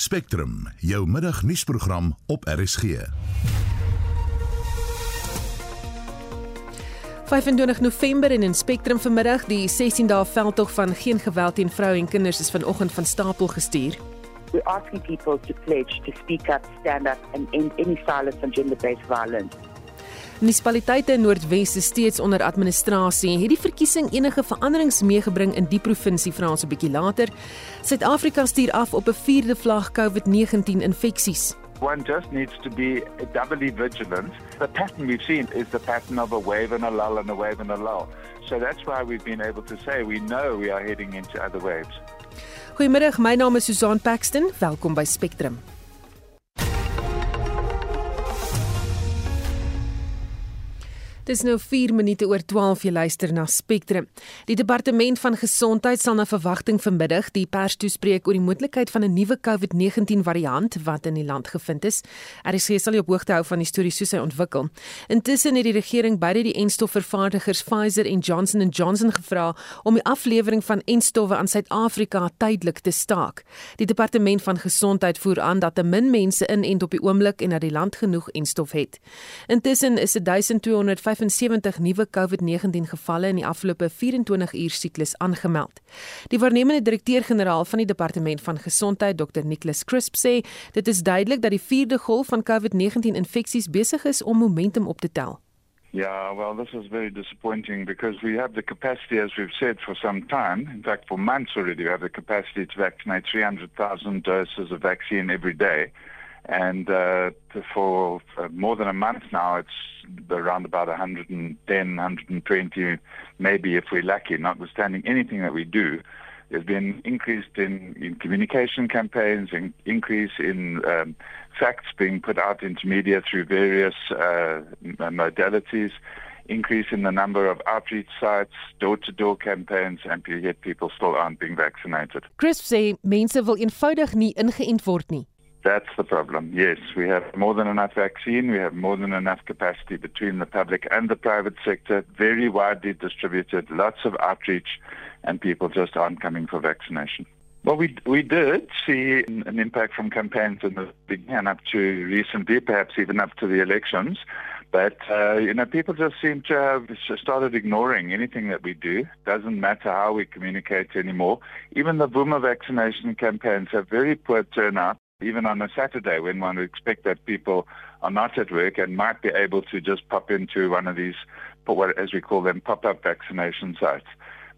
Spectrum, jou middagnuusprogram op RSG. 25 November en in Spectrum vanmiddag die 16 dae veldtog van geen geweld teen vroue en kinders is vanoggend van stapel gestuur. We're asking people to pledge to speak up, stand up, and end any silence on gender based violence. Munisipaliteite in Noordwes is steeds onder administrasie. Het die verkiesing enige veranderings meegebring in die provinsie vra ons 'n bietjie later. Suid-Afrika stuur af op 'n vierde vlag COVID-19 infeksies. One just needs to be doubly vigilant. The pattern we've seen is the pattern of a wave and a lull and a wave and a lull. So that's why we've been able to say we know we are heading into other waves. Goeiemiddag, my naam is Susan Paxton. Welkom by Spectrum. Dis nou 4 minute oor 12 jy luister na Spectrum. Die departement van gesondheid sal na verwagting vanmiddag die pers toespreek oor die moontlikheid van 'n nuwe COVID-19 variant wat in die land gevind is. RC sal op hoogte hou van die storie soos hy ontwikkel. Intussen het die regering beide die enstofvervaardigers Pfizer en Johnson & Johnson gevra om die aflewering van enstowwe aan Suid-Afrika tydelik te staak. Die departement van gesondheid voer aan dat te min mense inent op die oomblik en dat die land genoeg enstof het. Intussen is 1200 75 nuwe COVID-19 gevalle in die afgelope 24 uur siklus aangemeld. Die waarnemende direkteur-generaal van die departement van gesondheid, Dr. Nicholas Crisp sê, dit is duidelik dat die vierde golf van COVID-19 infeksies besig is om momentum op te tel. Yeah, well, this is very disappointing because we have the capacity, as we've said, for some time. In fact, for months already, we have the capacity to vaccinate 300,000 doses of vaccine every day. And uh, for more than a month now, it's around about 110, 120, maybe if we're lucky, notwithstanding anything that we do. There's been increase in, in communication campaigns, in, increase in um, facts being put out into media through various uh, modalities, increase in the number of outreach sites, door-to-door campaigns, and yet people still aren't being vaccinated. Chris sê mense wil eenvoudig nie ingeënt word nie. That's the problem. Yes, we have more than enough vaccine. We have more than enough capacity between the public and the private sector, very widely distributed, lots of outreach, and people just aren't coming for vaccination. Well, we we did see an impact from campaigns in the beginning up to recently, perhaps even up to the elections. But uh, you know, people just seem to have started ignoring anything that we do. Doesn't matter how we communicate anymore. Even the boomer vaccination campaigns have very poor turnout even on a Saturday when one would expect that people are not at work and might be able to just pop into one of these, as we call them, pop-up vaccination sites.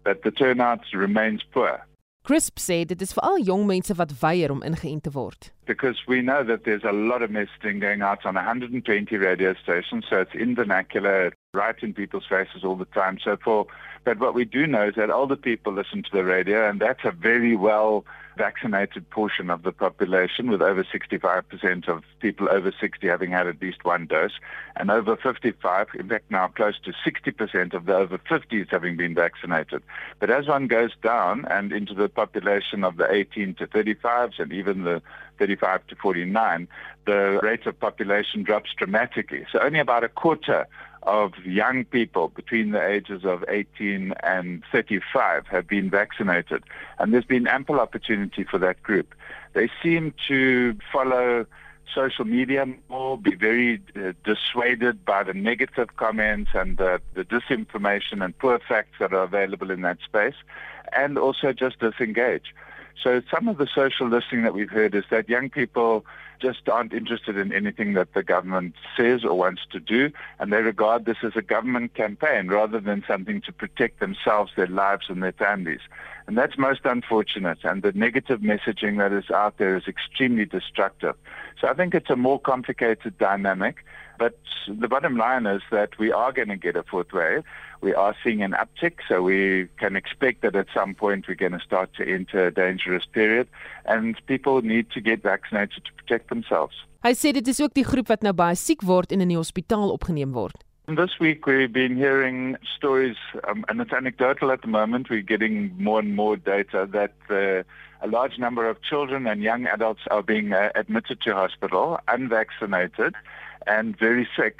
But the turnout remains poor. Crisp sê dit is veral jong mense wat weier om ingeënt te word. Because we know that there's a lot of messaging going out on 120 radio stations, so it's in vernacular, right in people's faces all the time. So for but what we do know is that older people listen to the radio, and that's a very well vaccinated portion of the population, with over 65% of people over 60 having had at least one dose, and over 55, in fact, now close to 60% of the over 50s having been vaccinated. But as one goes down and into the population of the 18 to 35s and even the 35 to 49, the rate of population drops dramatically. So only about a quarter of young people between the ages of 18 and 35 have been vaccinated. And there's been ample opportunity for that group. They seem to follow social media more, be very uh, dissuaded by the negative comments and the, the disinformation and poor facts that are available in that space, and also just disengage. So some of the social listening that we've heard is that young people just aren't interested in anything that the government says or wants to do, and they regard this as a government campaign rather than something to protect themselves, their lives, and their families. And that's most unfortunate, and the negative messaging that is out there is extremely destructive. So I think it's a more complicated dynamic. But the bottom line is that we are going to get a fourth wave. We are seeing an uptick, so we can expect that at some point we're going to start to enter a dangerous period, and people need to get vaccinated to protect themselves. Hy sê dit is ook die groep wat nou baie siek word en in die hospitaal opgeneem word. This week we've been hearing stories, um, and it's anecdotal at the moment. We're getting more and more data that uh, a large number of children and young adults are being uh, admitted to hospital, unvaccinated, and very sick.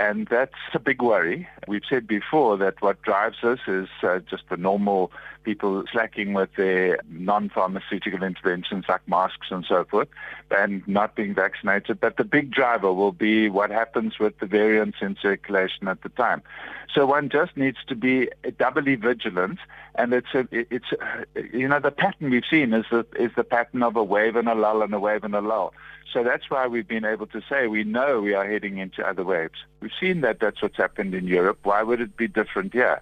And that's a big worry. We've said before that what drives us is uh, just the normal people slacking with their non-pharmaceutical interventions like masks and so forth and not being vaccinated. But the big driver will be what happens with the variants in circulation at the time. So one just needs to be doubly vigilant. And it's a, it's a, you know the pattern we've seen is the is the pattern of a wave and a lull and a wave and a lull. So that's why we've been able to say we know we are heading into other waves. We've seen that that's what's happened in Europe. Why would it be different here?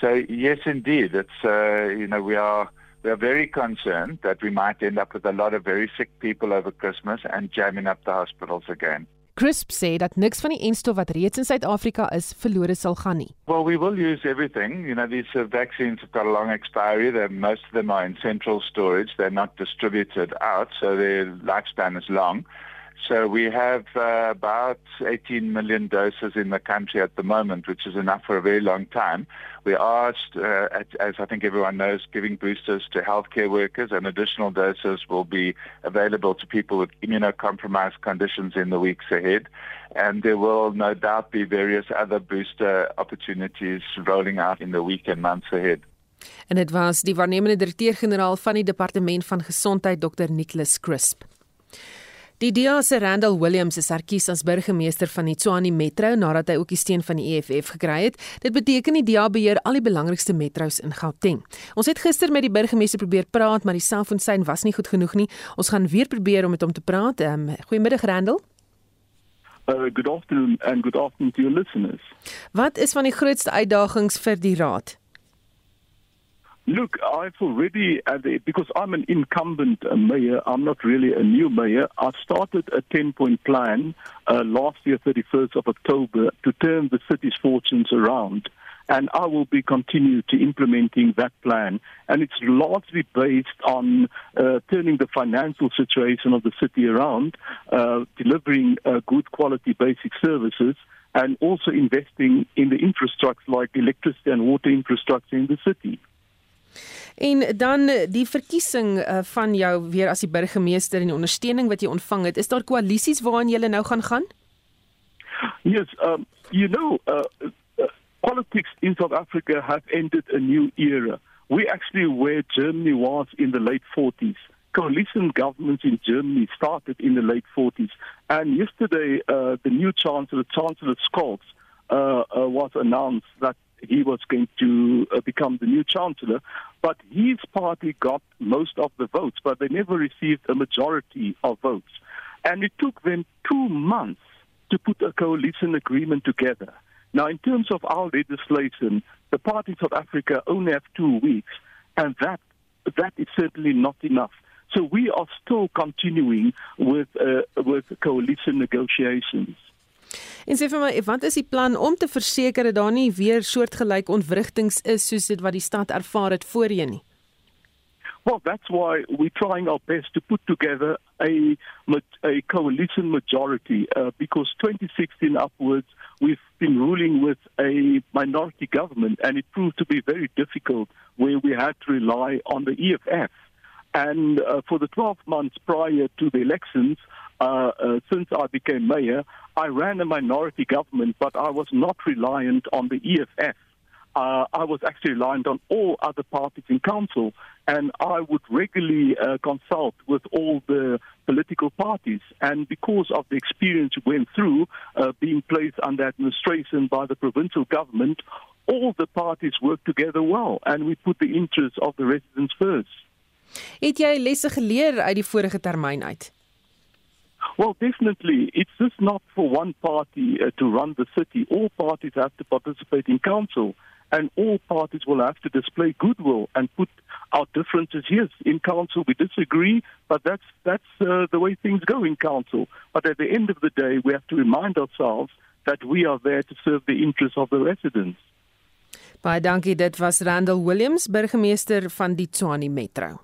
So yes, indeed, it's uh, you know we are we are very concerned that we might end up with a lot of very sick people over Christmas and jamming up the hospitals again. Crisp sê dat niks van die enstof wat reeds in Suid-Afrika is verlore sal gaan nie. Well, we will use everything. You know, these uh, vaccines have got a long expiry. They're, most of them are in central storage. They're not distributed out, so their lifespan is long. So we have uh, about 18 million doses in the country at the moment, which is enough for a very long time. We are, uh, as I think everyone knows, giving boosters to healthcare workers, and additional doses will be available to people with immunocompromised conditions in the weeks ahead. And there will no doubt be various other booster opportunities rolling out in the week and months ahead. En dit was die waarnemende direkteur-generaal van die departement van gesondheid Dr Nicholas Crisp. Die DA se Randall Williams is herkies as burgemeester van die Tshwane Metro nadat hy ook die steun van die EFF gekry het. Dit beteken die DA beheer al die belangrikste metros in Gauteng. Ons het gister met die burgemeester probeer praat, maar die selfoonsein was nie goed genoeg nie. Ons gaan weer probeer om met hom te praat. Um, Goeiemiddag Randall. Uh, good afternoon and good afternoon to your listeners. Wat is van die grootste uitdagings vir die raad? Look, I've already, uh, because I'm an incumbent uh, mayor, I'm not really a new mayor. I started a 10 point plan uh, last year, 31st of October, to turn the city's fortunes around. And I will be continuing to implementing that plan. And it's largely based on uh, turning the financial situation of the city around, uh, delivering uh, good quality basic services, and also investing in the infrastructure like electricity and water infrastructure in the city. En dan die verkiesing uh, van jou weer as die burgemeester en die ondersteuning wat jy ontvang het, is daar koalisies waaraan jy nou gaan gaan? Yes, um you know uh, uh, politics in South Africa have entered a new era. We actually where Germany was in the late 40s. Coalition governments in Germany started in the late 40s and yesterday uh, the new chancellor Chancellor Scholz uh, uh, was announced that he was going to uh, become the new chancellor. But his party got most of the votes, but they never received a majority of votes. And it took them two months to put a coalition agreement together. Now, in terms of our legislation, the parties of Africa only have two weeks, and that that is certainly not enough. So we are still continuing with uh, with coalition negotiations. En sê vir my, wat is die plan om te verseker dat daar nie weer soortgelyke ontwrigtings is soos dit wat die stad ervaar het voorheen nie? Well, that's why we're trying our best to put together a a coalition majority uh, because 2016 upwards we've been ruling with a minority government and it proved to be very difficult where we had to rely on the EFF. And uh, for the 12 months prior to the elections, uh, uh, since I became mayor, I ran a minority government, but I was not reliant on the EFF. Uh, I was actually reliant on all other parties in council, and I would regularly uh, consult with all the political parties. And because of the experience we went through, uh, being placed under administration by the provincial government, all the parties worked together well, and we put the interests of the residents first. Het jy lesse geleer uit die vorige termyn uit? Well, definitely. It's just not for one party uh, to run the city. All parties have to participate in council, and all parties will have to display goodwill and put our differences. Yes, in council we disagree, but that's that's uh, the way things go in council. But at the end of the day, we have to remind ourselves that we are there to serve the interests of the residents. Baie dankie. Dit was Randall Williams, burgemeester van die Tshwane Metro.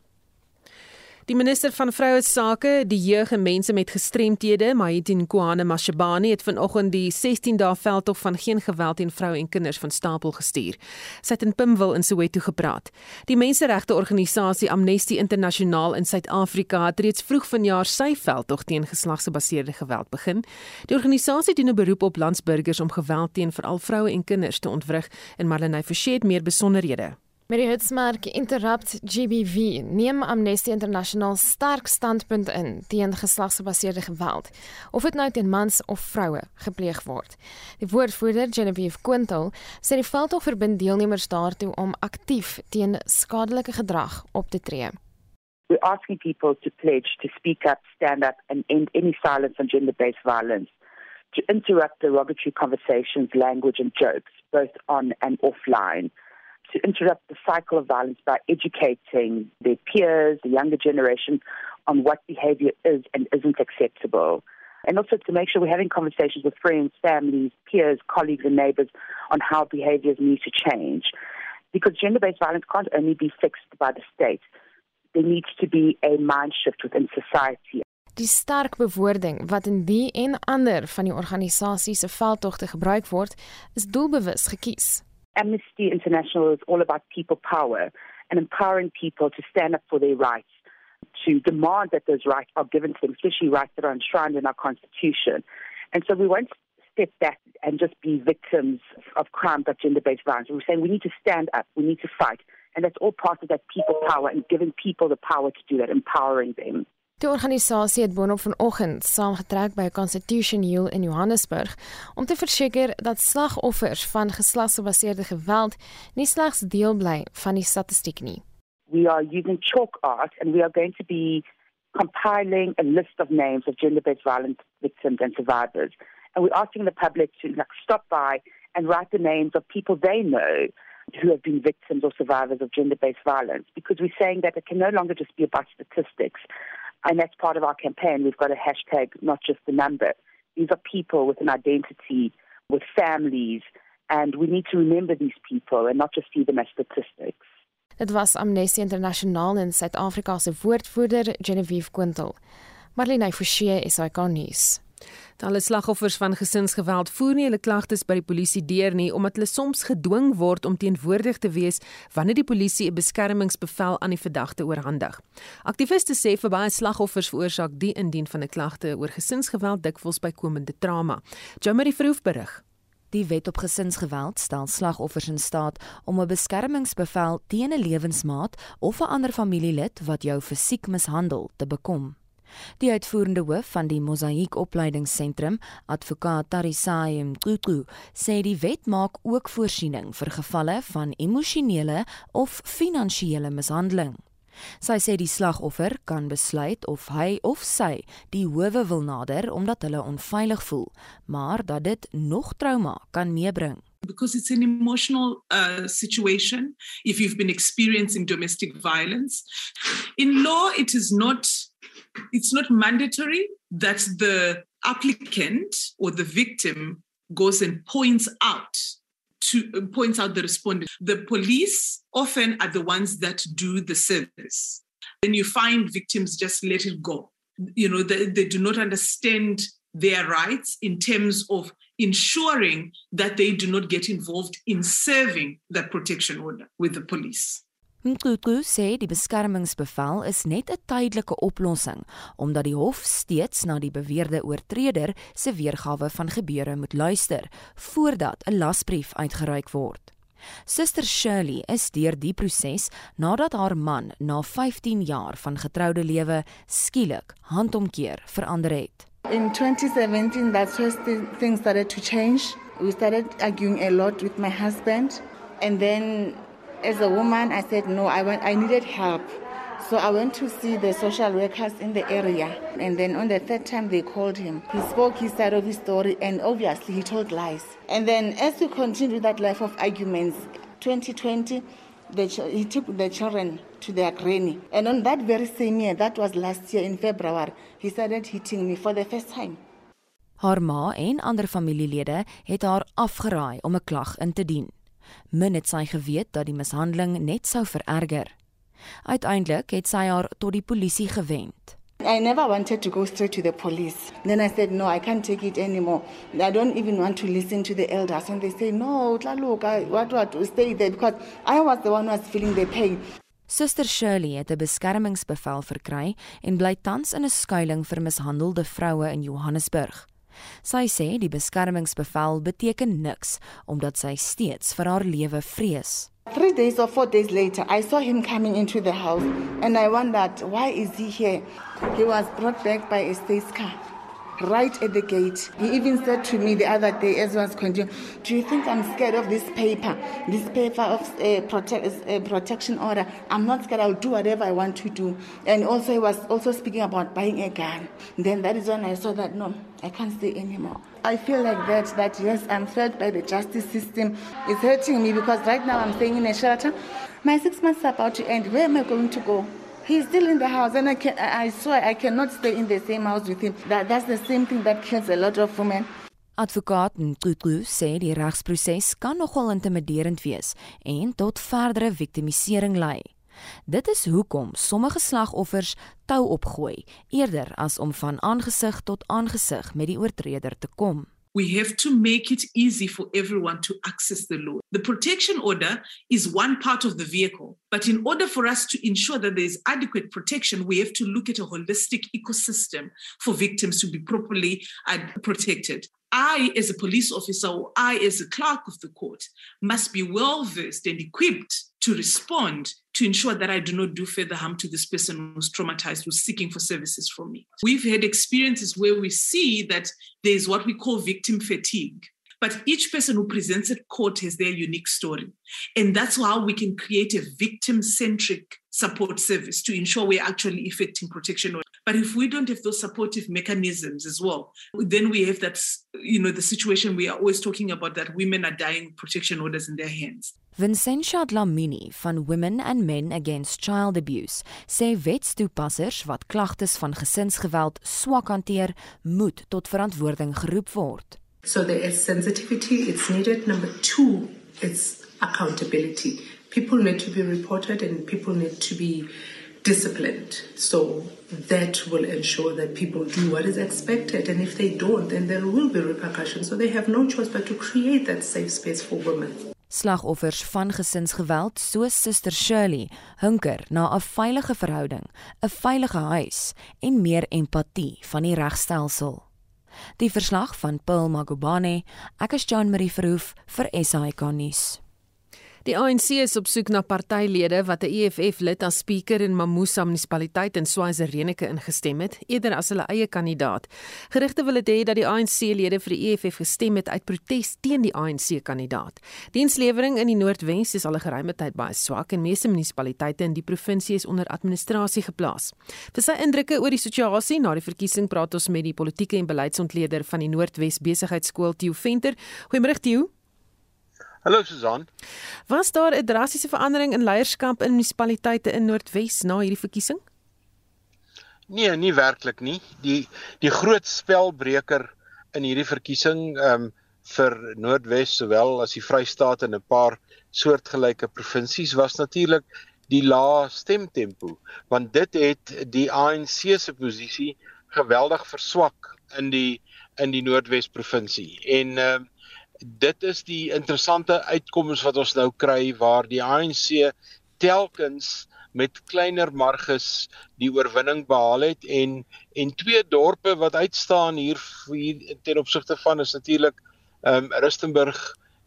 Die minister van Vroue Sake, die jeug en mense met gestremthede, Mahiti Nkwane Mashabane, het vanoggend die 16 dae veldtog van geen geweld teen vroue en kinders van stapel gestuur. Sy het in Pimville in Soweto gepraat. Die menseregte organisasie Amnesty Internasionaal in Suid-Afrika het reeds vroeg vanjaar sy veldtog teen geslagsgebaseerde geweld begin. Die organisasie doen 'n beroep op landsburgers om geweld teen veral vroue en kinders te ontwrig en Marlenae Forsie het meer besonderhede. Met die hitsmerk Interrupt GBV neem Amnesty International sterk standpunt in teen geslagsgebaseerde geweld, of dit nou teen mans of vroue gepleeg word. Die woordvoerder Genevieve Quintal sê die veldtog verbind deelnemers daartoe om aktief teen skadelike gedrag op te tree. We're asking people to pledge to speak up, stand up, and end any silence on gender based violence, to interrupt derogatory conversations, language, and jokes, both on and offline. To interrupt the cycle of violence by educating their peers, the younger generation, on what behavior is and isn't acceptable. And also to make sure we're having conversations with friends, families, peers, colleagues, and neighbors on how behaviors need to change. Because gender based violence can't only be fixed by the state, there needs to be a mind shift within society. Die sterk bewoording wat in die en ander van die organisasie se veldtogte gebruik word, is doelbewus gekies. Amnesty International is all about people power and empowering people to stand up for their rights, to demand that those rights are given to them, especially rights that are enshrined in our Constitution. And so we won't step back and just be victims of crimes like gender based violence. We're saying we need to stand up, we need to fight. And that's all part of that people power and giving people the power to do that, empowering them. Die organisasie het boonop vanoggend saamgetrek by Constitution Hill in Johannesburg om te verseker dat slagoffers van geslagsgebaseerde geweld nie slegs deel bly van die statistiek nie. We are using chalk art and we are going to be compiling a list of names of gender-based violence victims and survivors. And we're asking the public to like stop by and write the names of people they know who have been victims or survivors of gender-based violence because we're saying that it can no longer just be about statistics. And that's part of our campaign. We've got a hashtag, not just the number. These are people with an identity, with families, and we need to remember these people and not just see them as statistics. Dit was Amnesty International in Suid-Afrika se woordvoerder Genevieve Quintal. Marlene Forsie kan nuus. Talle slagoffers van gesinsgeweld voer nie hulle klagtes by die polisie deur nie omdat hulle soms gedwing word om teenwoordig te wees wanneer die polisie 'n beskermingsbevel aan die verdagte oorhandig. Aktiviste sê vir baie slagoffers veroorsaak die indien van 'n klagte oor gesinsgeweld dikwels bykomende trauma. Jomari Verhoef berig. Die wet op gesinsgeweld stel slagoffers in staat om 'n beskermingsbevel teen 'n lewensmaat of 'n ander familielid wat jou fisiek mishandel te bekom. Die uitvoerende hoof van die Mosaïek Opleidingsentrum, advokaat Tarisai Mququ, sê die wet maak ook voorsiening vir gevalle van emosionele of finansiële mishandeling. Sy sê die slagoffer kan besluit of hy of sy die howe wil nader omdat hulle onveilig voel, maar dat dit nog trauma kan meebring. because it's an emotional uh, situation if you've been experiencing domestic violence in law it is not it's not mandatory that the applicant or the victim goes and points out to uh, points out the respondent. The police often are the ones that do the service. Then you find victims just let it go. You know, they, they do not understand their rights in terms of ensuring that they do not get involved in serving that protection order with the police. Mququ sê die beskermingsbevel is net 'n tydelike oplossing omdat die hof steeds na die beweerde oortreder se weergawe van gebeure moet luister voordat 'n lasbrief uitgereik word. Suster Shirley is deur die proses nadat haar man na 15 jaar van getroude lewe skielik handomkeer verander het. In 2017 that's when things started to change. We started arguing a lot with my husband and then as a woman, I said no. I went. I needed help, so I went to see the social workers in the area. And then on the third time, they called him. He spoke his side of his story, and obviously he told lies. And then as we continued that life of arguments, 2020. The, he took the children to their granny. And on that very same year, that was last year in February, he started hitting me for the first time. Haar ma en ander familielede het haar afgeraai om 'n klag in te dien. Min het sy geweet dat die mishandeling net sou vererger. Uiteindelik het sy haar tot die polisie gewend. I never wanted to go straight to the police. Then I said, no, I can't take it anymore. I don't even want to listen to the elders. And they say, no, look, what, what, stay there because I was the one who was feeling the pain. Suster Shirley het 'n beskermingsbevel verkry en bly tans in 'n skuilings vir mishandelde vroue in Johannesburg. Sy sê die beskermingsbevel beteken niks omdat sy steeds vir haar lewe vrees. Three days or four days later, I saw him coming into the house and I wondered, why is he here? He was brought back by a state car right at the gate. He even said to me the other day, as was continuing, Do you think I'm scared of this paper, this paper of uh, uh, protection order? I'm not scared. I'll do whatever I want to do. And also, he was also speaking about buying a gun. Then that is when I saw that no, I can't stay anymore. I feel like that, that yes, I'm felt by the justice system. It's hurting me because right now I'm staying in a shelter. My six months are about to end. Where am I going to go? He's still in the house, and I can I swear I cannot stay in the same house with him. That that's the same thing that kills a lot of women. Advokaat Ntutlu sê die regsproses kan nogal intimiderend wees en tot verdere victimisering lei. Dit is hoekom sommige slagoffers tou opgooi eerder as om van aangesig tot aangesig met die oortreder te kom. we have to make it easy for everyone to access the law. The protection order is one part of the vehicle, but in order for us to ensure that there is adequate protection, we have to look at a holistic ecosystem for victims to be properly uh, protected. I, as a police officer, or I, as a clerk of the court, must be well versed and equipped to respond to ensure that I do not do further harm to this person who's traumatized, who's seeking for services from me. We've had experiences where we see that there's what we call victim fatigue. But each person who presents at court has their unique story. And that's how we can create a victim centric support service to ensure we're actually effecting protection. But if we don't have those supportive mechanisms as well, then we have that, you know, the situation we are always talking about that women are dying protection orders in their hands. Vincentia Dlamini van Women and Men Against Child Abuse sê wetstoepassers wat klagtes van gesinsgeweld swak hanteer, moet tot verantwoording geroep word. So there is sensitivity, it's needed. Number two, it's accountability. People need to be reported and people need to be disciplined. So that will ensure that people do what is expected. And if they don't, then there will be repercussions. So they have no choice but to create that safe space for women. Slagoffers van gesinsgeweld soos Suster Shirley hunker na 'n veilige verhouding, 'n veilige huis en meer empatie van die regstelsel. Die verslag van Paul Magubane, ek is Jean Marie Verhoef vir SAK nuus. Die ANC is op soek na partylede wat 'n EFF lid as spreker in Mamusa munisipaliteit in Swaziland ingestem het eerder as hulle eie kandidaat. Gerigte wil dit hê dat die ANC-lede vir die EFF gestem het uit protes teen die ANC-kandidaat. Dienslewering in die Noordwes is al 'n geruime tyd baie swak en meeste munisipaliteite in die provinsie is onder administrasie geplaas. Vir sy indrukke oor die situasie na die verkiesing praat ons met die politieke en beleidsontleder van die Noordwes Besigheidskool Theo Venter. Goeiemôre Theo. Hallo Susan. Was daar 'n drastiese verandering in leierskap in munisipaliteite in Noordwes na hierdie verkiesing? Nee, nie werklik nie. Die die groot spelbreker in hierdie verkiesing ehm um, vir Noordwes sowel as die Vrystaat en 'n paar soortgelyke provinsies was natuurlik die lae stemtempo, want dit het die ANC se posisie geweldig verswak in die in die Noordwes provinsie. En ehm uh, dit is die interessante uitkomste wat ons nou kry waar die ANC telkens met kleiner marges die oorwinning behaal het en en twee dorpe wat uitstaan hier, hier ten opsigte van is natuurlik ehm um, Rustenburg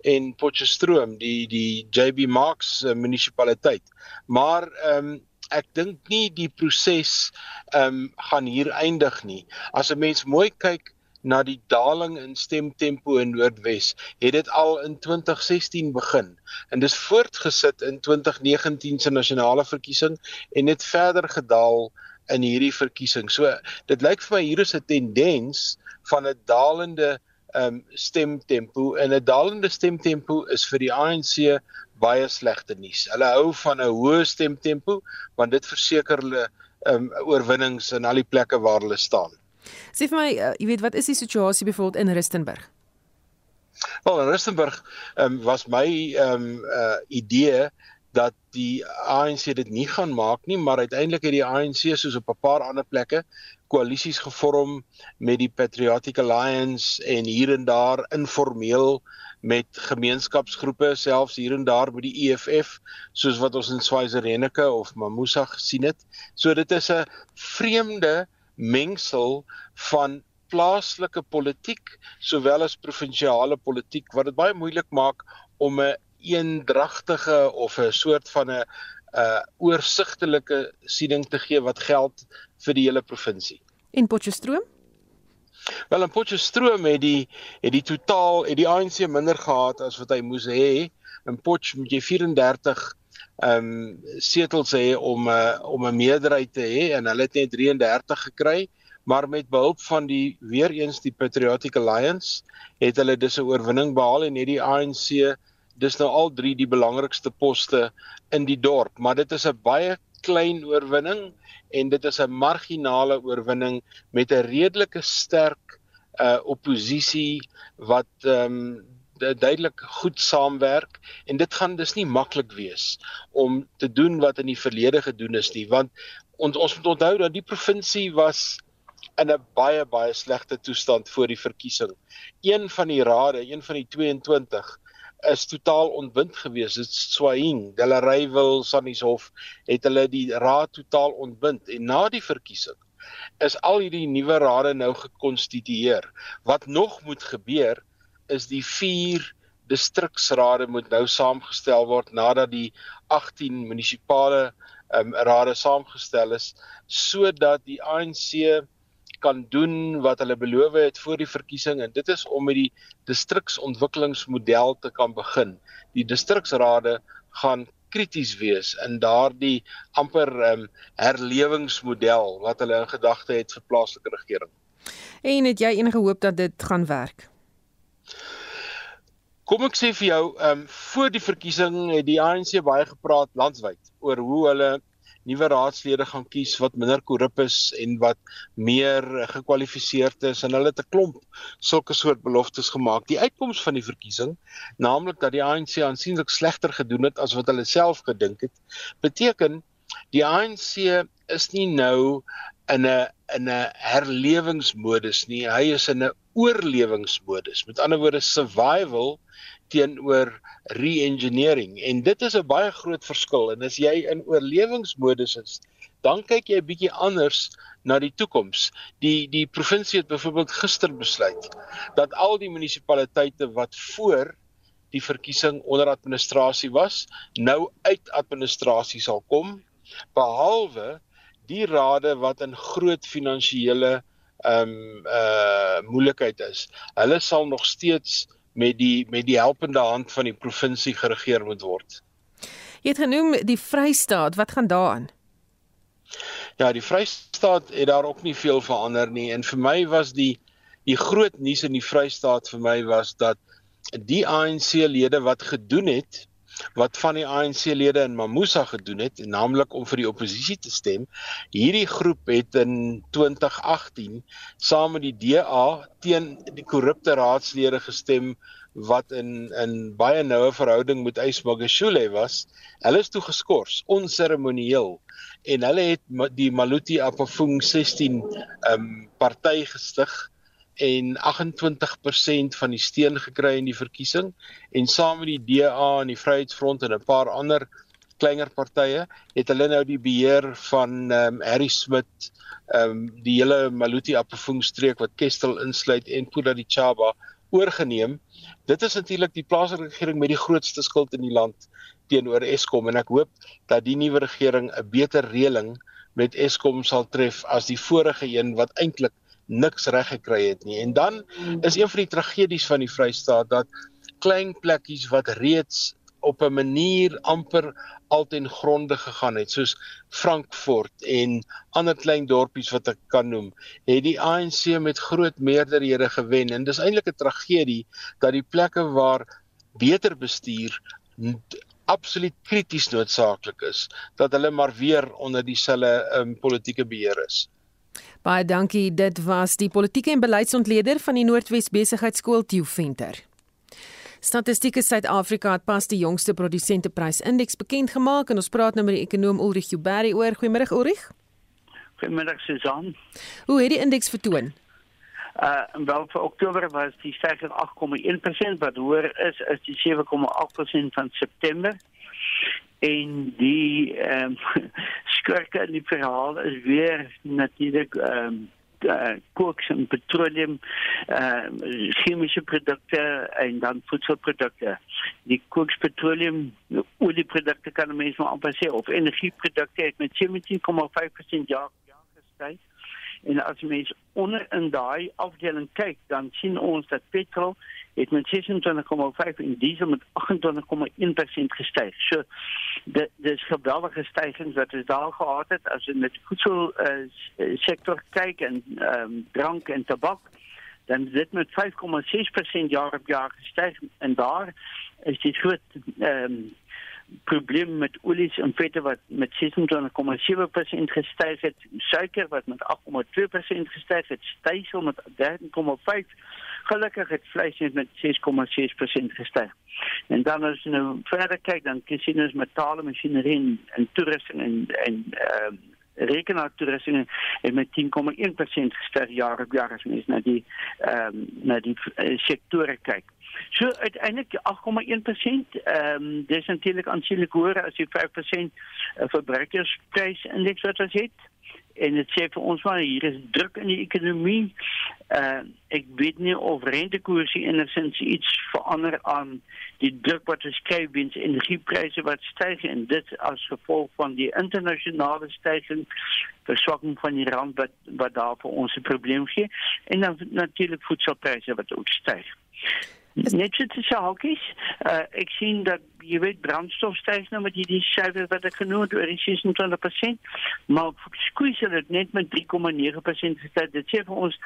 en Potchefstroom die die JB Marks uh, munisipaliteit. Maar ehm um, ek dink nie die proses ehm um, gaan hier eindig nie. As 'n mens mooi kyk na die daling in stemtempo in Noordwes, het dit al in 2016 begin en dis voortgesit in 2019 se nasionale verkiesing en het verder gedaal in hierdie verkiesing. So dit lyk vir my hier is 'n tendens van 'n dalende um stemtempo en 'n dalende stemtempo is vir die ANC baie slegte nuus. Hulle hou van 'n hoë stemtempo want dit verseker hulle um oorwinnings in al die plekke waar hulle staan. Sê vir my, uh, jy weet wat is die situasie byvoorbeeld in Rustenburg? Wel, in Rustenburg um, was my ehm um, uh idee dat die ANC dit nie gaan maak nie, maar uiteindelik het die ANC soos op 'n paar ander plekke koalisies gevorm met die Patriotic Alliance en hier en daar informeel met gemeenskapsgroepe selfs hier en daar by die EFF soos wat ons in Swaziland of Mamusa gesien het. So dit is 'n vreemde mengsel van plaaslike politiek sowel as provinsiale politiek wat dit baie moeilik maak om 'n eendragtige of 'n soort van 'n uh oorsigtelike siening te gee wat geld vir die hele provinsie. En Potchefstroom? Wel in Potchefstroom het die het die totaal het die ANC minder gehad as wat hy moes hê. In Potch moet jy 34 ehm um, setels hê om 'n uh, om 'n meerderheid te hê en hulle het net 33 gekry maar met behulp van die weer eens die Patriotic Alliance het hulle dus 'n oorwinning behaal en het die ANC dis nou al drie die belangrikste poste in die dorp, maar dit is 'n baie klein oorwinning en dit is 'n marginale oorwinning met 'n redelike sterk uh oppositie wat ehm um, duidelik goed saamwerk en dit gaan dus nie maklik wees om te doen wat in die verlede gedoen is nie want ons ons moet onthou dat die provinsie was in 'n baie baie slegte toestand voor die verkiesing. Een van die rade, een van die 22 is totaal ontbind gewees. Dit Swahing, Delareyville, Sannieshof het hulle die raad totaal ontbind en na die verkiesing is al hierdie nuwe rade nou gekonstitueer. Wat nog moet gebeur is die 4 distriksrade moet nou saamgestel word nadat die 18 munisipale um, rade saamgestel is sodat die ANC kan doen wat hulle beloof het voor die verkiesing en dit is om met die distriksontwikkelingsmodel te kan begin. Die distriksrade gaan krities wees in daardie amper um, herlewingsmodel wat hulle in gedagte het vir plaaslike regering. En het jy enige hoop dat dit gaan werk? Kom ek sê vir jou, ehm um, voor die verkiesing het die ANC baie gepraat landwyd oor hoe hulle nuwe raadslede gaan kies wat minder korrup is en wat meer gekwalifiseerd is en hulle het 'n klomp sulke soort beloftes gemaak. Die uitkoms van die verkiesing, naamlik dat die ANC aansienlik slegter gedoen het as wat hulle self gedink het, beteken die ANC is nie nou in 'n in 'n herlewingsmodus nie. Hy is in 'n oorlewingsmodus. Met ander woorde survival teenoor re-engineering en dit is 'n baie groot verskil en as jy in oorlewingsmodus is dan kyk jy 'n bietjie anders na die toekoms. Die die provinsie het byvoorbeeld gister besluit dat al die munisipaliteite wat voor die verkiesing onder administrasie was, nou uit administrasie sal kom behalwe die rade wat in groot finansiële ehm um, uh moeilikheid is. Hulle sal nog steeds met die met die helpende hand van die provinsie geregeer moet word. Jy het genoem die Vrystaat, wat gaan daaraan? Ja, die Vrystaat het daar ook nie veel verander nie en vir my was die die groot nuus in die Vrystaat vir my was dat die ANC lede wat gedoen het wat van die ANC-lede in Mamusa gedoen het, naamlik om vir die oppositie te stem. Hierdie groep het in 2018 saam met die DA teen die korrupte raadslede gestem wat in in baie noue verhouding met Ysmagashule was. Hulle is toe geskort, onseremonieel en hulle het die Maluti Apafung 16 ehm um, party gestig en 28% van die steun gekry in die verkiesing en saam met die DA en die Vryheidsfront en 'n paar ander kleiner partye het hulle nou die beheer van ehm um, Harry Smit ehm um, die hele Maluti Apofung streek wat Kestel insluit en Pula di Chaba oorgeneem. Dit is natuurlik die plaaslike regering met die grootste skuld in die land teenoor Eskom en ek hoop dat die nuwe regering 'n beter reëling met Eskom sal tref as die vorige een wat eintlik niks reg gekry het nie. En dan is een van die tragedies van die Vrystaat dat klein plekkies wat reeds op 'n manier amper alten gronde gegaan het soos Frankfurt en ander klein dorpies wat ek kan noem het die ANC met groot meerderhede gewen en dis eintlik 'n tragedie dat die plekke waar beter bestuur absoluut krities noodsaaklik is dat hulle maar weer onder dieselfde um, politieke beheer is. Baie dankie. Dit was die politieke en beleidsontleder van die Noordwes Besigheidsskool Tieu Venter. Statistiek Suid-Afrika het pas die jongste produsenteprysindeks bekend gemaak en ons praat nou met die ekonom Ulrich Juberi oor. Goeiemôre Ulrich. Goeiemôre Susan. Hoe het die indeks vertoon? Uh wel vir Oktober was die syfer 8,1% wat hoër is as die 7,8% van September en die ehm um, skurke in die verhaal is weer natuurlik ehm um, uh, koks en petroleum uh, chemische producten en dan voedselproducten. Die koks, petroleum, olieproducten kan de mensen wel amper zeggen. Of energieproducten heeft met 17,5% jaar, jaar gestegen. En as mens onder in daai afdeling kyk, dan sien ons dat petrol het met 26,5 en diesel met 28,1% gestyg. So dit dis geweldige stygings wat ons daar gehad het as jy met voedsel uh, en um, drank en tabak dan dit met 5,6% jaar op jaar gestyg en daar is groot ehm um, probleem met olies en vette wat met 26,7% gestyg het, suiker wat met 8,2% gestyg het, met 13,5 gelukkig het vleis net met 6,6% gestyg. En dan as jy nou verder kyk dan sien ons metale masjinerie en toerusting en en ehm uh, rekenaartoerusting het met 10,1% gestyg jaar op jaar as mens na die ehm um, na die uh, sektore kyk. So uiteindelik 8,1%. Ehm um, dis natuurlik aansienlik hoër as die 5% verbruikersprysindex wat ons het. En dit sê vir ons maar hier is druk in die ekonomie. Uh ek weet nie of rentekoerse enigstens iets verander aan die druk wat geskryf word in energiepryse wat styg en dit as gevolg van die internasionale stygings verswakking van die rand wat wat daar vir ons 'n probleem gee en dan natuurlik voedselpryse wat ook styg. Net so te sê, uh, ek sien dat jy weet brandstof styg nou met hierdie syfer wat ek genoem het oor die 26%, maar skuis dit net met 3,9% gestyg. Dit sê vir ons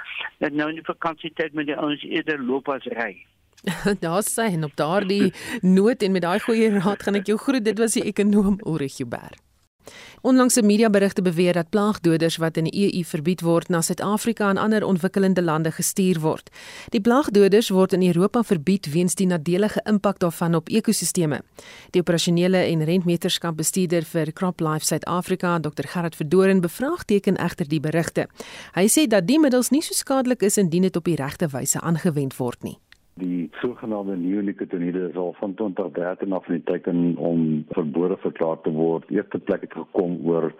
dat nou in die vakansietyd met die ouens eerder loop as ry. Daar sê en op daardie noot en met daai goeie raad gaan ek jou groet. Dit was die ekonom Ulrich Huber. Onlangse mediaberigte beweer dat plaagdoders wat in die EU verbied word na Suid-Afrika en ander ontwikkelende lande gestuur word. Die plaagdoders word in Europa verbied weens die nadelige impak daarvan op ekosisteme. Die operasionele en rentmeterskap bestuurder vir CropLife Suid-Afrika, Dr Gerard Verdoren, bevraagteken egter die berigte. Hy sê dat die middels nie so skadelik is indien dit op die regte wyse aangewend word nie. Die sogenaamde neonicotinoïde is al van 2013 af in die teken om verbode verklaar te word. Eerste plek het gekom oor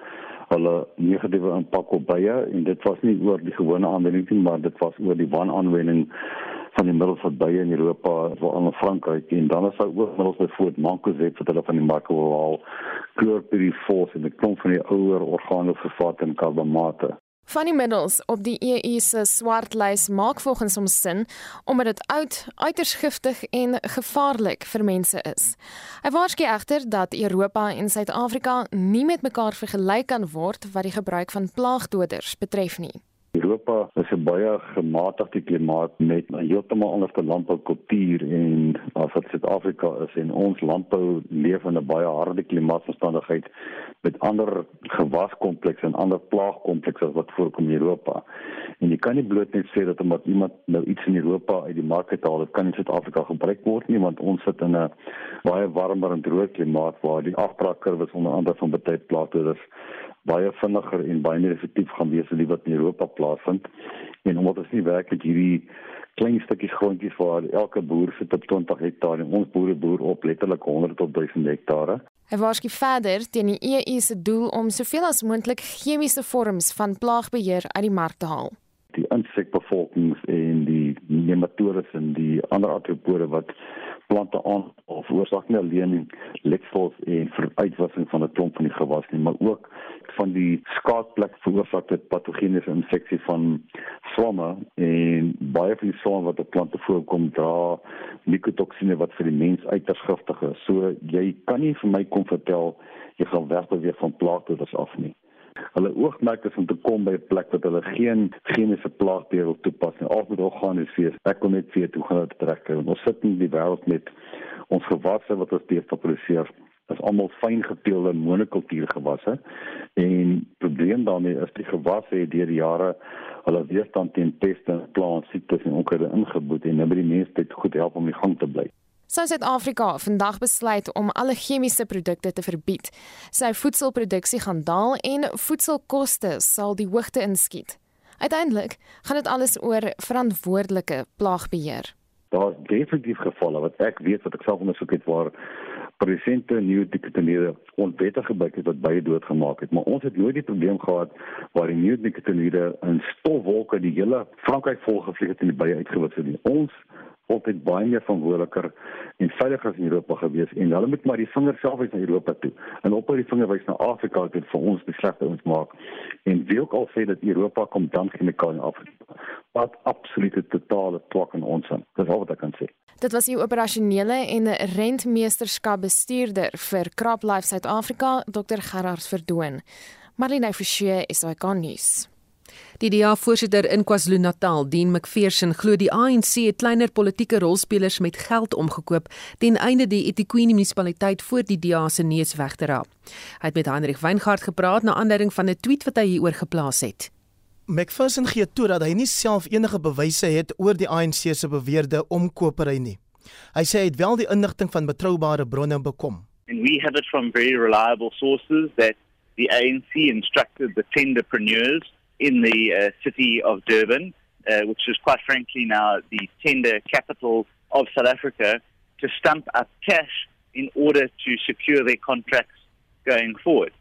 hulle negatiewe impak op bye en dit was nie oor die gewone aanwending nie, maar dit was oor die wanaanwending van die middels wat bye in Europa, veral in Frankryk en dan is daar ook middels byvoorbeeld Mancozeb wat hulle van die mark wil haal, chlorpyrifos en 'n klomp van die ouer organe vervat in karbamate. Van die middels op die EU se swartlys maak volgens hom sin omdat dit oud, uiters giftig en gevaarlik vir mense is. Hy waarsku egter dat Europa en Suid-Afrika nie met mekaar vergelyk kan word wat die gebruik van plaagdoders betref nie. Europa is 'n baie gematigde klimaat met heeltemal ander landboukultuur en as wat Suid-Afrika is en ons landbou leef in 'n baie harde klimaatomstandigheid met ander gewaskomplekse en ander plaagkomplekse wat voorkom in Europa. En jy kan nie bloot net sê dat omdat iemand nou iets in Europa uit die mark haal, dit kan in Suid-Afrika gebruik word nie want ons sit in 'n baie warmer en droë klimaat waar die afbraakkurwe onder andere van baie plaasdoders baie vinniger en baie meer effektief gaan wees as wat in Europa plaasvind. En omdat ons nie werklik hierdie klein stukkies grondjies waar elke boer sit op 20 hektaar en ons boere boer op letterlik 100 tot 1000 hektare. Hy waarsku verder teen die EU se doel om soveel as moontlik chemiese vorms van plaagbeheer uit die mark te haal. Die insekbevolkings en die nematodes en die ander artropode wat plante aan of veroorsaak nie alleen letsels en veruitwassing van 'n klomp van die gewas nie, maar ook van die skaadplek veroorsaak dit patogeniese infeksie van swamme en baie van die swamme wat op plante voorkom dra mikotoksine wat vir die mens uiters giftig is. So jy kan nie vir my kom vertel jy gaan wegbeweeg van plaagdoders af nie. Hulle oogmerk is om te kom by 'n plek wat hulle geen chemiese plaagbeheer wil toepas nie. Al moet organiseer. Ek kom net vir toe gaan trek. Ons sit in die wêreld met ons gewasse wat ons teer produseer. Is almal fyn gepeelde monokultuurgewasse en probleem daarmee is die gewasse het deur die jare hulle weerstand teen peste, plante, siektes en onkruide ingeboet en nou by die mense dit goed help om die gang te bly. Sou Suid-Afrika vandag besluit om alle chemiese produkte te verbied, sy voedselproduksie gaan daal en voedselkoste sal die hoogte inskiet. Uiteindelik gaan dit alles oor verantwoordelike plaagbeheer. Daar's definitief gevalle wat ek weet wat ek self ondersoek het waar presente neonikotinoïde onwettig gebruik het wat baie doodgemaak het, maar ons het nooit die probleem gehad waar die neonikotinoïde in stofwolke die hele Frankryk volgevlieg het en die baie uitgewis het nie. Ons altyd baie meer verantwoordeliker en veiliger in Europa gewees en hulle moet maar die vinger self wys na Europa toe. En op die vinger wys na Afrika toe vir ons die slegte ons maak. En wie ook al sê dat Europa kom dan chemikalie in Afrika wat absolute totale twak in ons aan dis al wat ek kan sê. Dit was die operasionele en rentmeesterskap bestuurder vir CropLife Suid-Afrika Dr Gerard Verdoon Marlene Forsie is hy kan nuus Die DA-voorsitter in KwaZulu-Natal, Dean McPherson, glo die ANC het kleiner politieke rolspelers met geld omgekoop ten einde die eThekwini munisipaliteit voor die DA se neus weg te raap. Hy het met Hendrik Weingart gepraat na aanleiding van 'n tweet wat hy hieroor geplaas het. McPherson gee toe dat hy nie self enige bewyse het oor die ANC se beweerde omkopery nie. Hy sê hy het wel die inligting van betroubare bronne bekom. And we have it from very reliable sources that the ANC instructed the tenderpreneurs in the uh, city of Durban, uh, which is quite frankly now the tender capital of South Africa, to stump up cash in order to secure their contracts going forward.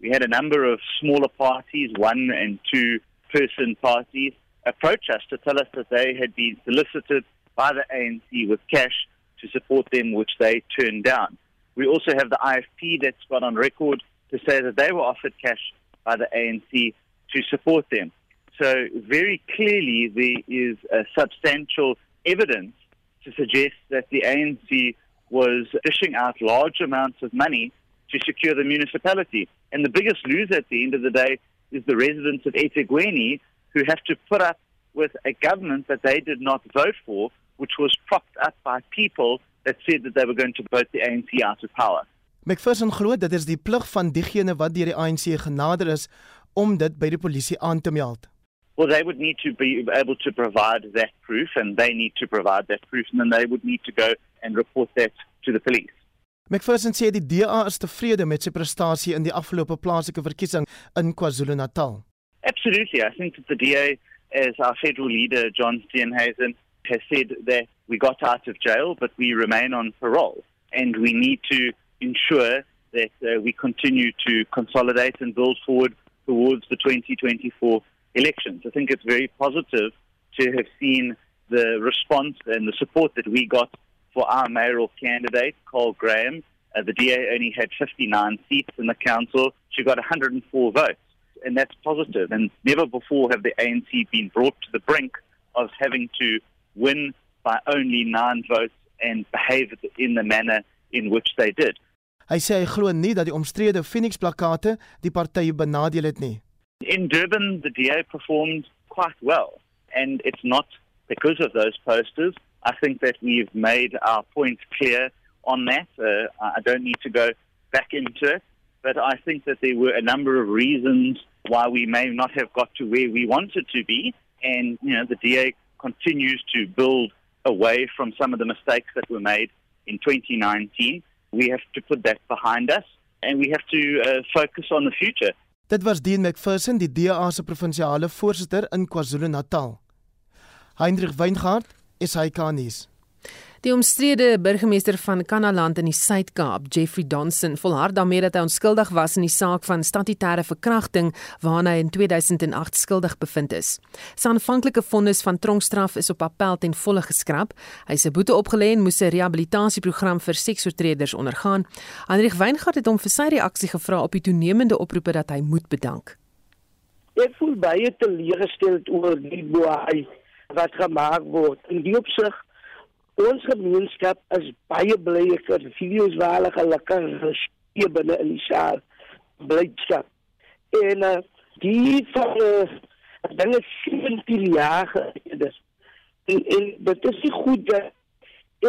We had a number of smaller parties, one and two person parties, approach us to tell us that they had been solicited by the ANC with cash to support them, which they turned down. We also have the IFP that's got on record to say that they were offered cash by the ANC to support them. So, very clearly, there is a substantial evidence to suggest that the ANC was dishing out large amounts of money to secure the municipality. And the biggest loser at the end of the day is the residents of eThekwini who have to put up with a government that they did not vote for, which was propped up by people that said that they were going to vote the ANC out of power. McPherson glo dit is die plig van diegene wat deur die ANC genader is om dit by die polisie aan te meld. Well, they would need to be able to provide that proof, and they need to provide that proof, and then they would need to go and report that to the police. McPherson sê die DA is tevrede met sy prestasie in die afgelope plaaslike verkiesing in KwaZulu-Natal. Absolutely. I think that the DA, as our federal leader, John Steenhuisen, has said that we got out of jail, but we remain on parole. And we need to ensure that uh, we continue to consolidate and build forward towards the 2024 elections. I think it's very positive to have seen the response and the support that we got for our mayoral candidate, Cole Graham. Uh, the DA only had 59 seats in the council. She got 104 votes, and that's positive. And never before have the ANC been brought to the brink of having to win by only nine votes and behave in the manner in which they did. Hy sê hy glo nie dat die omstrede Phoenix plakate die party benadeel het nie. In Durban the DA performed quite well and it's not because of those posters. I think that we've made our point clear on that. Uh, I don't need to go back into it, but I think that there were a number of reasons why we may not have got to where we wanted to be and you know the DA continues to build away from some of the mistakes that were made in 2019 we have to put that behind us and we have to uh, focus on the future. Dit was Dean McPherson, die DA se provinsiale voorsitter in KwaZulu-Natal. Hendrik Weingart, SAK-nuus. Die omstrede burgemeester van Kanaland in die Suid-Kaap, Jeffrey Donson, volhard daarmee dat hy onskuldig was in die saak van statutêre verkrachting waarna hy in 2008 skuldig bevind is. Sy aanvanklike vonnis van tronkstraf is op appel ten volle geskraap. Hy se boete opgelê en moes 'n rehabilitasieprogram vir seksoortreders ondergaan. Hendrik Weingart het hom vir sy reaksie gevra op die toenemende oproepe dat hy moet bedank. Ek voel baie teleurgesteld oor die boei wat gemaak word. In die opsig ons gemeenskap is baie bly vir video's waar hulle gelukkig gespeel binne in die saal blydskap. En uh, die van uh, dinge 17 jaar gelede. En, en dit is nie goed dat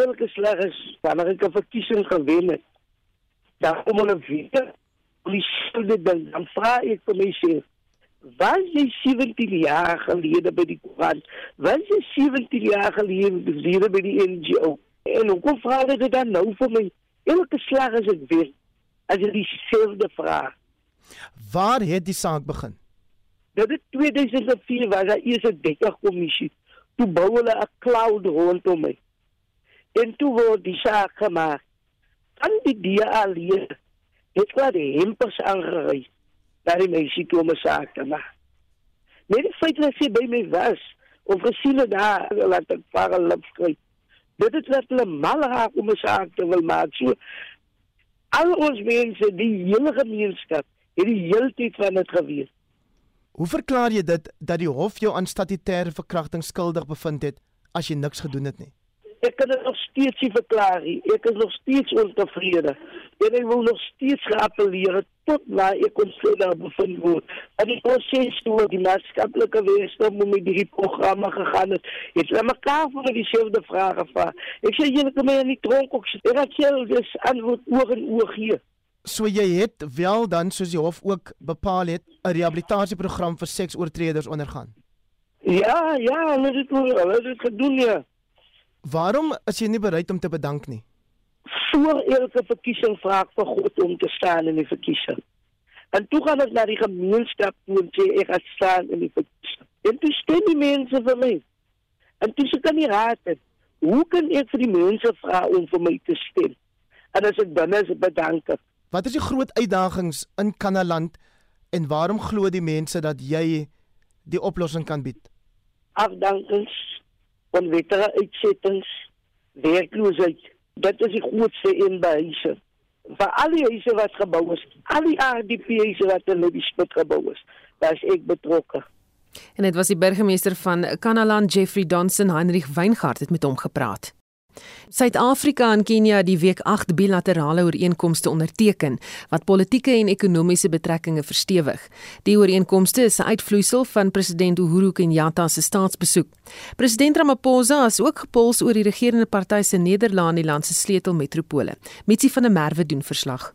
elke slag is wanneer ek 'n verkiesing gewen het. Dan kom hulle weer die skuld dan vra ek vir myself was jy 17 jaar gelede by die koerant? Was jy 17 jaar gelede by die NGO? En hoekom vra hulle dit dan nou vir my? Elke slag as ek weer as jy dieselfde vraag. Waar het die saak begin? Dit is 2004 was daar eers 'n dekker kommissie. Toe bou hulle 'n cloud rondom my. En toe word die saak gemaak. Dan die DA leer. Dit was die hempers aangery. Daar die meisie toe om 'n saak te maak. Net die feit dat sy by my was of gesien het daar laat ek vaar lip skryf. Dit is wat hulle mal raak om 'n saak te wil maak. So al ons mense, die hele gemeenskap, het die hele tyd van dit geweet. Hoe verklaar jy dit dat die hof jou aan statutêre verkrachting skuldig bevind het as jy niks gedoen het nie? Ek kan dit nog steeds nie verklaar nie. Ek is nog steeds ontevrede. En ek wil nog steeds appelleer tot waar ek ontsluit bevind word. En die proses toe die maatskaplike weerstand moet met die programme gegaan het. Het hulle mekaar vir dieselfde vrae gevra. Ek sê julle my in die tronk ook sit. Ek het self dis antwoord oor en oor gee. So jy het wel dan soos die hof ook bepaal het 'n rehabilitasieprogram vir seksoortreders ondergaan. Ja, ja, hulle het dit hulle het dit gedoen ja. Waarom is jy nie bereid om te bedank nie? Voor elke verkiesing vra ek vir God om te staan in die verkiesing. En toe gaan ek na die gemeenskap toe en sê ek gaan staan in die verkiesing. En toe stem die mense vir my. En toe sê kan nie raad het. Hoe kan ek vir die mense vra om vir my te stem? En as ek dan is bedank. Wat is die groot uitdagings in Kanaland en waarom glo die mense dat jy die oplossing kan bied? Afdankings onwettige uitsettings, werkloosheid. Dit is die grootste een by huise. Vir al die huise wat gebou is, al die RDP's wat in die spit gebou is, was ek betrokke. En dit was die burgemeester van Kanaland, Jeffrey Donson, Heinrich Weingart het met hom gepraat. Suid-Afrika en Kenia het die week 8 bilaterale ooreenkomste onderteken wat politieke en ekonomiese betrekkinge verstewig. Die ooreenkomste is 'n uitvloeisel van president Uhuru Kenyatta se staatsbesoek. President Ramaphosa is ook gepols oor die regerende party se nederlaag in die land se sleutelmetropole. Mitsi van der Merwe doen verslag.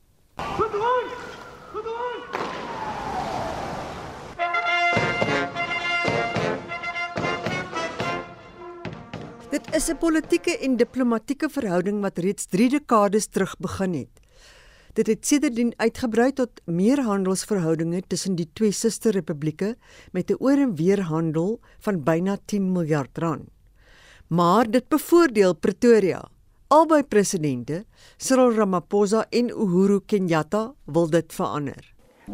Dit is 'n politieke en diplomatieke verhouding wat reeds 3 dekades terug begin het. Dit het sedertdien uitgebrei tot meer handelsverhoudinge tussen die twee susterrepublieke met 'n oor en weer handel van byna 10 miljard rand. Maar dit bevoordeel Pretoria. Albei presidente, Cyril Ramaphosa en Uhuru Kenyatta, wil dit verander.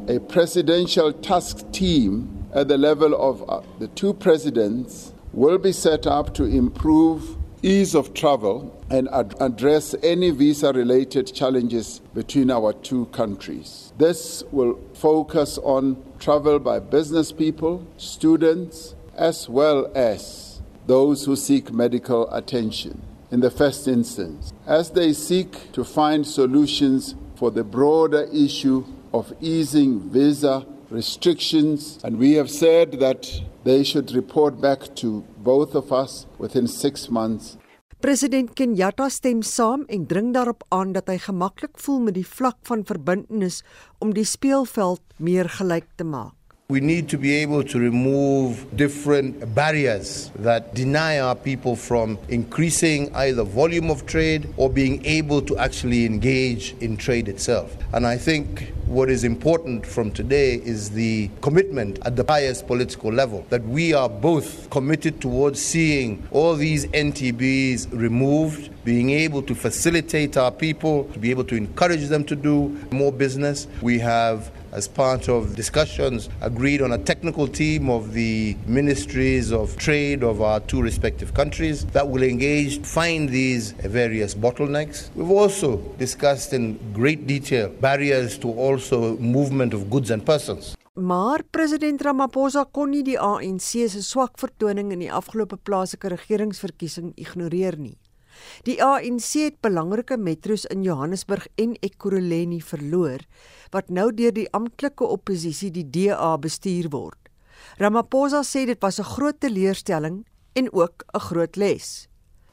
A presidential task team at the level of uh, the two presidents will be set up to improve ease of travel and ad- address any visa related challenges between our two countries. This will focus on travel by business people, students, as well as those who seek medical attention in the first instance, as they seek to find solutions for the broader issue of easing visa restrictions. And we have said that they should report back to both of us within six months. President Kenyatta stem saam en dring daarop aan dat hy gemaklik voel met die vlak van verbintenis om die speelveld meer gelyk te maak. We need to be able to remove different barriers that deny our people from increasing either volume of trade or being able to actually engage in trade itself. And I think what is important from today is the commitment at the highest political level that we are both committed towards seeing all these NTBs removed, being able to facilitate our people, to be able to encourage them to do more business. We have as part of discussions, agreed on a technical team of the ministries of trade of our two respective countries that will engage, find these various bottlenecks. We've also discussed in great detail barriers to also movement of goods and persons. Maar president Ramaphosa kon nie die ANC se swak vertoning in die afgelope plaaslike regeringsverkiesing ignoreer nie. Die ANC het belangrike metro's in Johannesburg en Ekurhuleni verloor wat nou deur die amptelike oppositie die DA bestuur word. Ramaphosa sê dit was 'n groot teleurstelling en ook 'n groot les.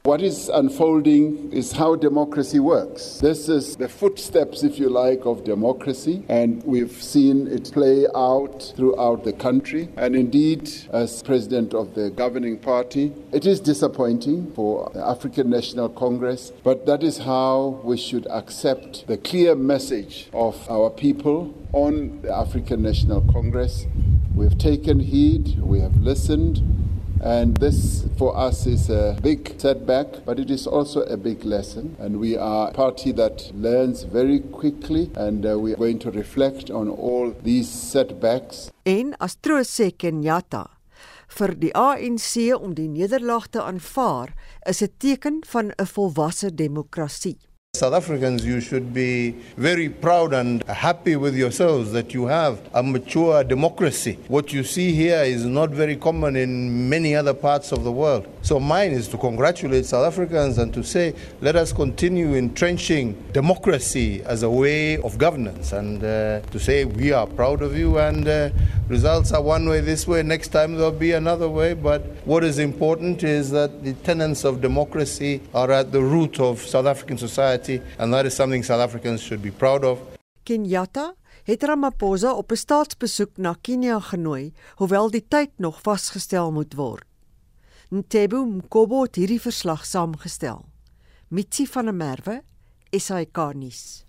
What is unfolding is how democracy works. This is the footsteps, if you like, of democracy, and we've seen it play out throughout the country. And indeed, as president of the governing party, it is disappointing for the African National Congress, but that is how we should accept the clear message of our people on the African National Congress. We've taken heed, we have listened, and this for us is a big setback, but it is also a big lesson. And we are a party that learns very quickly, and uh, we are going to reflect on all these setbacks. En as troos sê Kenyatta, vir die ANC om die nederlaag te aanvaar, is 'n teken van 'n volwasse demokrasie. South Africans, you should be very proud and happy with yourselves that you have a mature democracy. What you see here is not very common in many other parts of the world. So, mine is to congratulate South Africans and to say, let us continue entrenching democracy as a way of governance and uh, to say, we are proud of you and uh, results are one way this way, next time there'll be another way. But what is important is that the tenets of democracy are at the root of South African society and that is something South Africans should be proud of. Kenyatta het Ramaphosa op 'n staatsbesoek na Kenia genooi, hoewel die tyd nog vasgestel moet word. Ntebo Mkobo het hierdie verslag saamgestel. Mitsi van der Merwe, SAK nuus.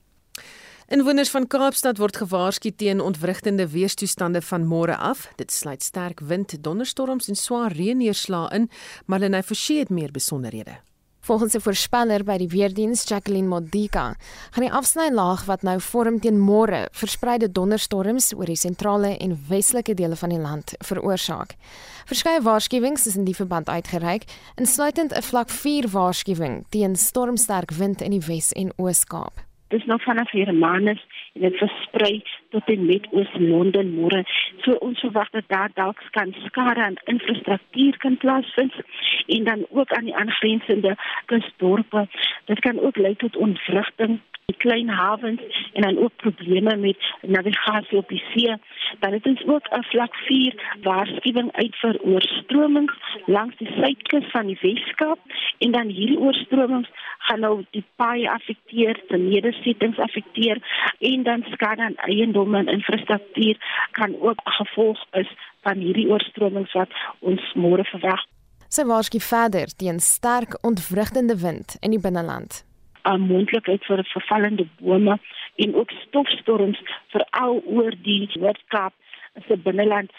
Inwoners van Kaapstad word gewaarsku teen ontwrigtende weerstoestande van môre af. Dit sluit sterk wind, donderstorms en swaar reënneerslae in, maar Lenay Forsie het meer besonderhede. Volgens 'n voorspeller by die weerdiens Jacqueline Modica, gaan die afsnylaag wat nou vorm teen môre verspreide donderstorms oor die sentrale en westelike dele van die land veroorsaak. Verskeie waarskuwings is in die verband uitgereik, insluitend 'n vlak 4 waarskuwing teen stormsterk wind in die Wes en Oos-Kaap. Dis nog vanaf hier Manus en dit versprei tot en met Oos-London môre. So ons verwag dat daar dalk kan skade aan infrastruktuur kan plaasvind en dan ook aan die aangrensende kusdorpe. Dit kan ook lei tot ontwrigting die klein hawens en dan ook probleme met navigasie op die see. Dan het ons ook 'n vlak 4 waarskuwing uit vir oorstromings langs die suidkus van die Weskaap en dan hierdie oorstromings gaan nou die paaie affekteer, die nedersettings affekteer en dan skade aan eiendomme en infrastruktuur kan ook gevolg is van hierdie oorstromings wat ons môre verwag. Sy waarsku verder teen sterk ontwrigtende wind in die binneland 'n moontlikheid vir vervallende bome en ook stofstorms veral oor die Noord-Kaap se binneland.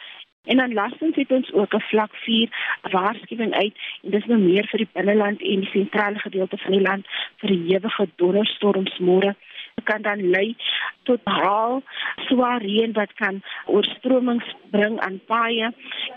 En dan laastens het ons ook 'n vlak 4 waarskuwing uit en dis nou meer vir die binneland en die sentrale gedeelte van die land vir ewige donderstorms môre kan dan lei tot haal swaar reën wat kan oorstromings bring aan paaie.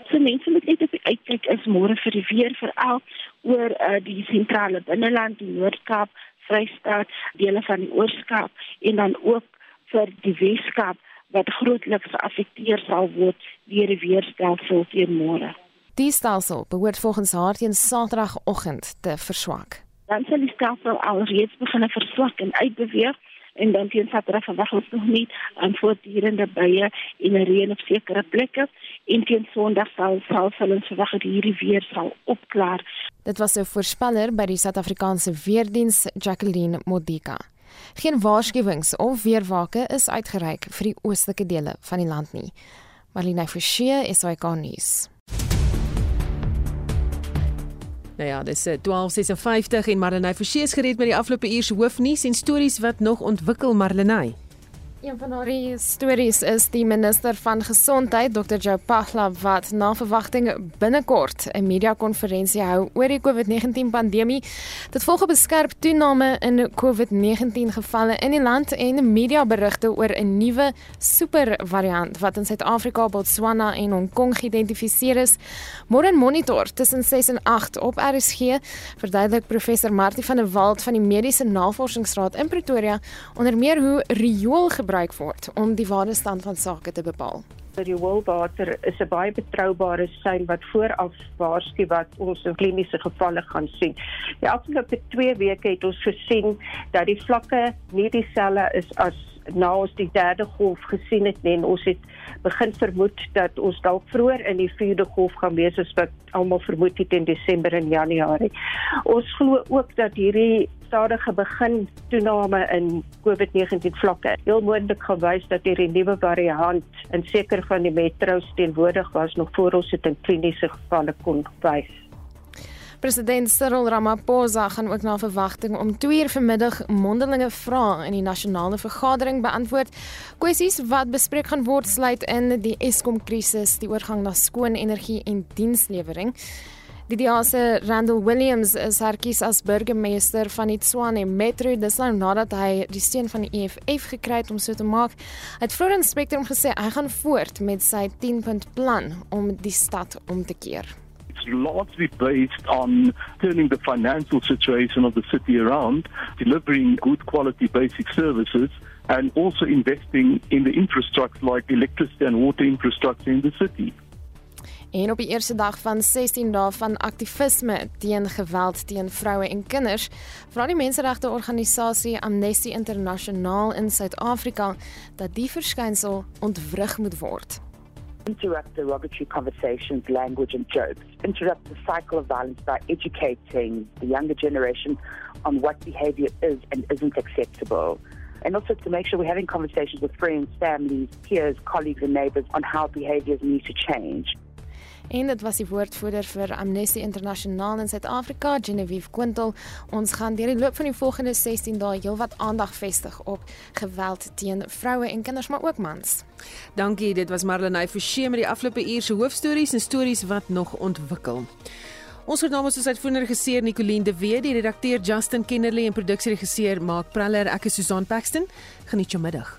So mense moet net op die uitkyk is môre vir die weer veral oor uh, die sentrale binneland, die Noord-Kaap, Vrystaat, dele van die Oos-Kaap en dan ook vir die Wes-Kaap wat grootliks geaffekteer sal word deur die weerstelsel teen môre. Die stelsel behoort volgens haar teen Saterdagoggend te verswak. Dan sal die stelsel alreeds begin verswak en uitbeweeg en dan teen Saterdag verwag ons nog nie aan voortdurende buie en reën op sekere plekke en teen Sondag sal sal hulle verwag dat hierdie weer sal opklaar. Dit was 'n voorspeller by die Suid-Afrikaanse Weerdiens Jacqueline Modica. Geen waarskuwings of weerwake is uitgereik vir die oostelike dele van die land nie. Marlene Forsie kan nuus. Nou ja, dis 12:56 en Marlenae Forsie is gereed met die afgelope uur se hoofnuus en stories wat nog ontwikkel Marlenae. Een van haar stories is die minister van gesondheid Dr. Joe Pahla wat na verwagting binnekort 'n media-konferensie hou oor die COVID-19 pandemie. Dit volg op 'n skerp toename in COVID-19 gevalle in die land en media-berigte oor 'n nuwe supervariant wat in Suid-Afrika, Botswana en Hong Kong geïdentifiseer is. Môre monitor tussen 6 en 8 op RSG verduidelik professor Martie van der Walt van die Mediese Navorsingsraad in Pretoria onder meer hoe riool gebruik word om die ware stand van sake te bepaal. Rioolwater is 'n baie betroubare sein wat vooraf waarsku wat ons in kliniese gevalle gaan sien. Die afgelope 2 weke het ons gesien dat die vlakke nie dieselfde is as na ons die derde golf gesien het nie en ons het begin vermoed dat ons dalk vroeër in die vierde golf gaan wees as wat almal vermoed het in Desember en Januarie. Ons glo ook dat hierdie stadige begin toename in COVID-19 vlakke heel moontlik gewys dat hierdie nuwe variant in sekere van die metro's teenwoordig was nog voor ons dit in kliniese gevalle kon wys. President Cyril Ramaphosa gaan ook na verwagting om 2 uur vanmiddag mondelinge vrae in die nasionale vergadering beantwoord. Kwessies wat bespreek gaan word sluit in die Eskom krisis, die oorgang na skoon energie en dienslewering. Die DA se Randall Williams is herkies as burgemeester van die Tshwane Metro dis nou nadat hy die steun van die EFF gekry het om so te maak. Hy het vroeër in Spectrum gesê hy gaan voort met sy 10-punt plan om die stad om te keer. It's largely based on turning the financial situation of the city around, delivering good quality basic services, and also investing in the infrastructure like electricity and water infrastructure in the city. En op die eerste dag van 16 dae van aktivisme teen geweld teen vroue en kinders, vra die menseregte organisasie Amnesty International in Suid-Afrika dat die verskynsel ontwrig moet word. interrupt derogatory conversations, language, and jokes, interrupt the cycle of violence by educating the younger generation on what behavior is and isn't acceptable. And also to make sure we're having conversations with friends, families, peers, colleagues, and neighbors on how behaviors need to change. En dit was die woordvoerder vir Amnesty Internasionaal in Suid-Afrika, Genevieve Quintal. Ons gaan deur die loop van die volgende 16 dae heelwat aandag vestig op geweld teen vroue en kinders, maar ook mans. Dankie, dit was Marlenae Forsie met die afgelope uur se hoofstories en stories wat nog ontwikkel. Ons het namens ons uitvoerende regisseur Nicoline de Wet, die redakteur Justin Kennerly en produksieregisseur Mark Praller, ek is Susan Paxton. Geniet jou middag.